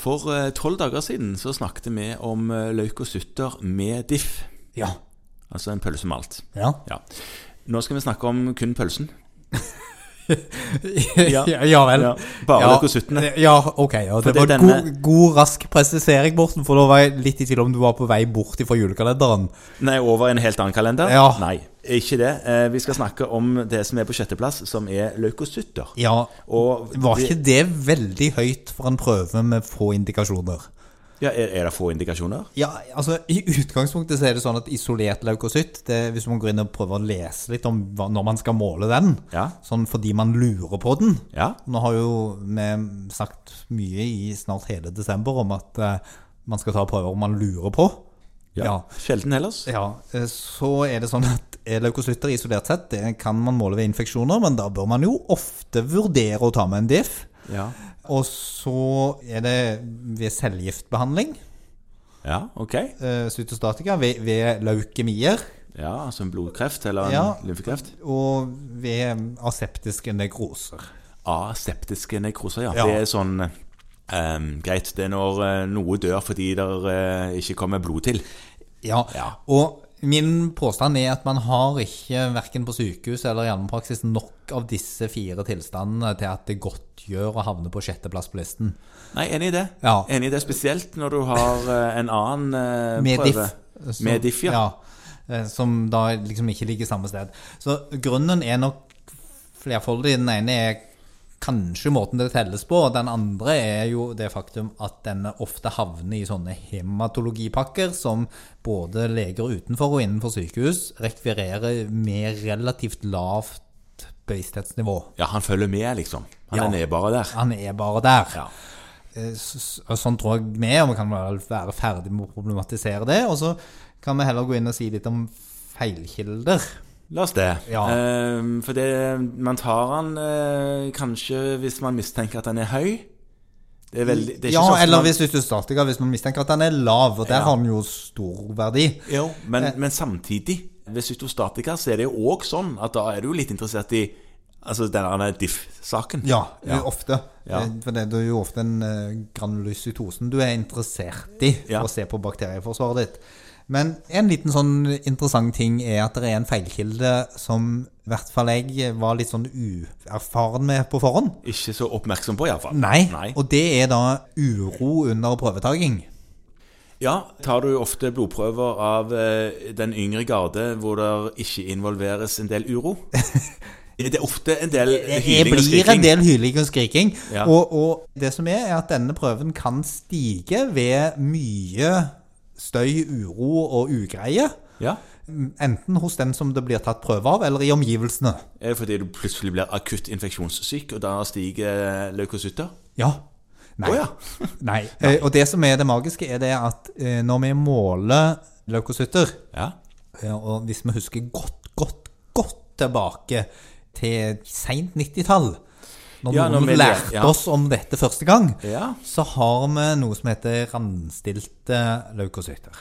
For eh, tolv dager siden så snakket vi om eh, løk og sutter med diff. Ja. Altså en pølse med alt. Ja. Ja. Nå skal vi snakke om kun pølsen. ja, ja vel. Ja, bare Ja, løk og suttene. Ja, ok. Ja, det det var denne- god, god, rask presisering, Borten, for da var jeg litt i tvil om du var på vei bort fra julekalenderen. Nei, over en helt annen kalender? Ja. Nei, ikke det. Eh, Vi skal snakke om det som er på sjetteplass, som er sutter. Ja, Og Var ikke det veldig høyt for en prøve med få indikasjoner? Ja, er, er det få indikasjoner? Ja, altså I utgangspunktet så er det sånn at isolert leukocytt det, Hvis man går inn og prøver å lese litt om hva, når man skal måle den, Ja. sånn fordi man lurer på den Ja. Nå har jo vi sagt mye i snart hele desember om at eh, man skal ta prøver man lurer på. ja. Sjelden ellers. Ja, eh, Så er det sånn at leukocytter isolert sett det kan man måle ved infeksjoner, men da bør man jo ofte vurdere å ta med en diff. Ja. Og så er det ved cellegiftbehandling, ja, ok. eh, cytostatika, ved, ved leukemier Ja, Altså en blodkreft eller en Ja. lymfekreft. og ved aseptiske nekroser. Aseptiske nekroser, ja. Ja. Det er sånn um, Greit, det er når eh, noe dør fordi det uh, ikke kommer blod til. Ja, Ja. og min påstand er at man har ikke, verken på sykehus eller i allmennpraksis, nok av disse fire tilstandene til at det godtgjør å havne på sjetteplass på listen. Nei, enig i det. Ja. Enig i det Spesielt når du har eh, en annen prøve. Med diff. Så- Med diff, ja. ja. Som da liksom ikke ligger samme sted. Så grunnen er nok flerfoldig. Den ene er kanskje måten det telles på, den andre er jo det faktum at denne ofte havner i sånne hematologipakker som både leger utenfor og innenfor sykehus rekvirerer med relativt lavt bevissthetsnivå. Ja, han følger med, liksom. Han Ja. er bare der. Han er bare der. Ja. Eh, Sånn tror jeg vi er, og vi kan være ferdig med å problematisere det. Og så kan vi heller gå inn og si litt om feilkilder. La oss det. Ja. Eh, for det, man tar han uh, kanskje hvis man mistenker at han er høy. Det er veldig det er ikke Ja, så eller man- hvis cytostatika, hvis man mistenker at den er lav, og der Ja. har den jo stor verdi. Jo, men, Eh. men samtidig, ved cytostatika så er det jo òg sånn at da er du litt interessert i Altså denne diff-saken. Ja, Ja. eh, ofte. Ja. Eh, For det er jo ofte en uh, granulocytosen du er interessert i Ja. å se på bakterieforsvaret ditt. Men en liten sånn interessant ting er at det er en feilkilde som i hvert fall jeg var litt sånn uerfaren med på forhånd. Ikke så oppmerksom på, iallfall. Nei, Nei. og det er da uro under prøvetaking. Ja, tar du ofte blodprøver av eh, den yngre garde hvor det ikke involveres en del uro? Det er ofte en del hyling og skriking. Det blir en del hyling og skriking. Ja. Og, og det som er, er at denne prøven kan stige ved mye støy, uro og ugreie. Ja. Enten hos den som det blir tatt prøve av, eller i omgivelsene. Er det fordi du plutselig blir akutt infeksjonssyk, og da stiger leukocytter? Ja. Nei. Oh, ja. Nei. Nei. Og det som er det magiske, er det at eh, når vi måler leukocytter, Ja. Ja, og hvis vi husker godt, godt, godt tilbake til seint 90-tall, når Ja, noen vi- lærte ja. oss om dette første gang, Ja. så har vi noe som heter randstilte leukocytter.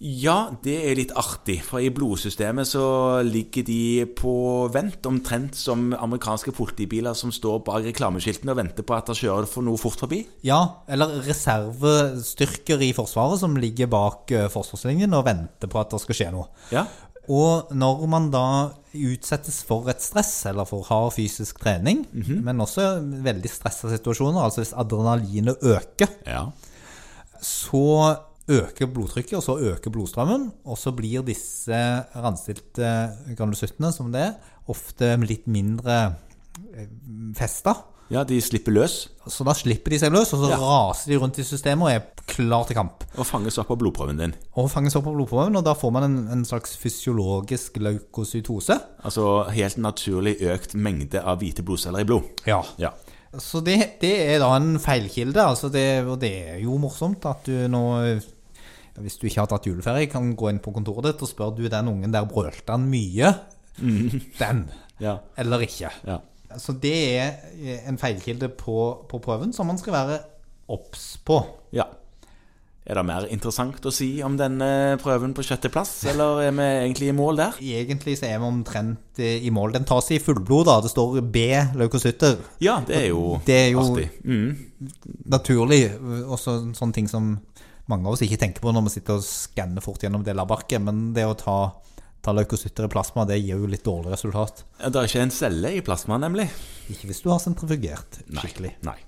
Ja, det er litt artig, for i blodsystemet så ligger de på vent, omtrent som amerikanske politibiler som står bak reklameskiltene og venter på at det kjører for noe fort forbi. Ja, eller reservestyrker i Forsvaret som ligger bak eh, forsvarslinjen og venter på at det skal skje noe. Ja. Og når man da utsettes for et stress, eller for hard fysisk trening, men også veldig stressa situasjoner, altså hvis adrenalinet øker, Ja. så øker blodtrykket, og så øker blodstrømmen, og så blir disse randstilte granulocyttene, som det er, ofte litt mindre eh, festa. Ja, de slipper løs Så da slipper de seg løs, og så Ja. raser de rundt i systemet og er klar til kamp. og fanges opp av blodprøven din. Og fanges opp på blodprøven, og da får man en, en slags fysiologisk leukocytose. Altså helt naturlig økt mengde av hvite blodceller i blod. Ja. Ja. Så det, det er da en feilkilde. Altså det, og det er jo morsomt at du nå Hvis du ikke har tatt juleferie, kan gå inn på kontoret ditt og spørre du den ungen der brølte han mye. Den. Ja. Eller ikke. ja. Så det er en feilkilde på, på prøven som man skal være obs på. ja. Er det mer interessant å si om denne prøven på sjetteplass, eller er vi egentlig i mål der? Egentlig så er vi omtrent eh, i mål. Den tas i fullblod, da. Det står B leukocytter. Ja, det er jo, Det er jo. Mm. naturlig. Også sånne ting som mange av oss ikke tenker på når vi sitter og skanner fort gjennom det labbarket. Men det å ta, ta leukocytter i plasma, det gir jo litt dårlig resultat. Det er ikke en celle i plasma, nemlig. Ikke hvis du har sentrifugert Nei. Nei.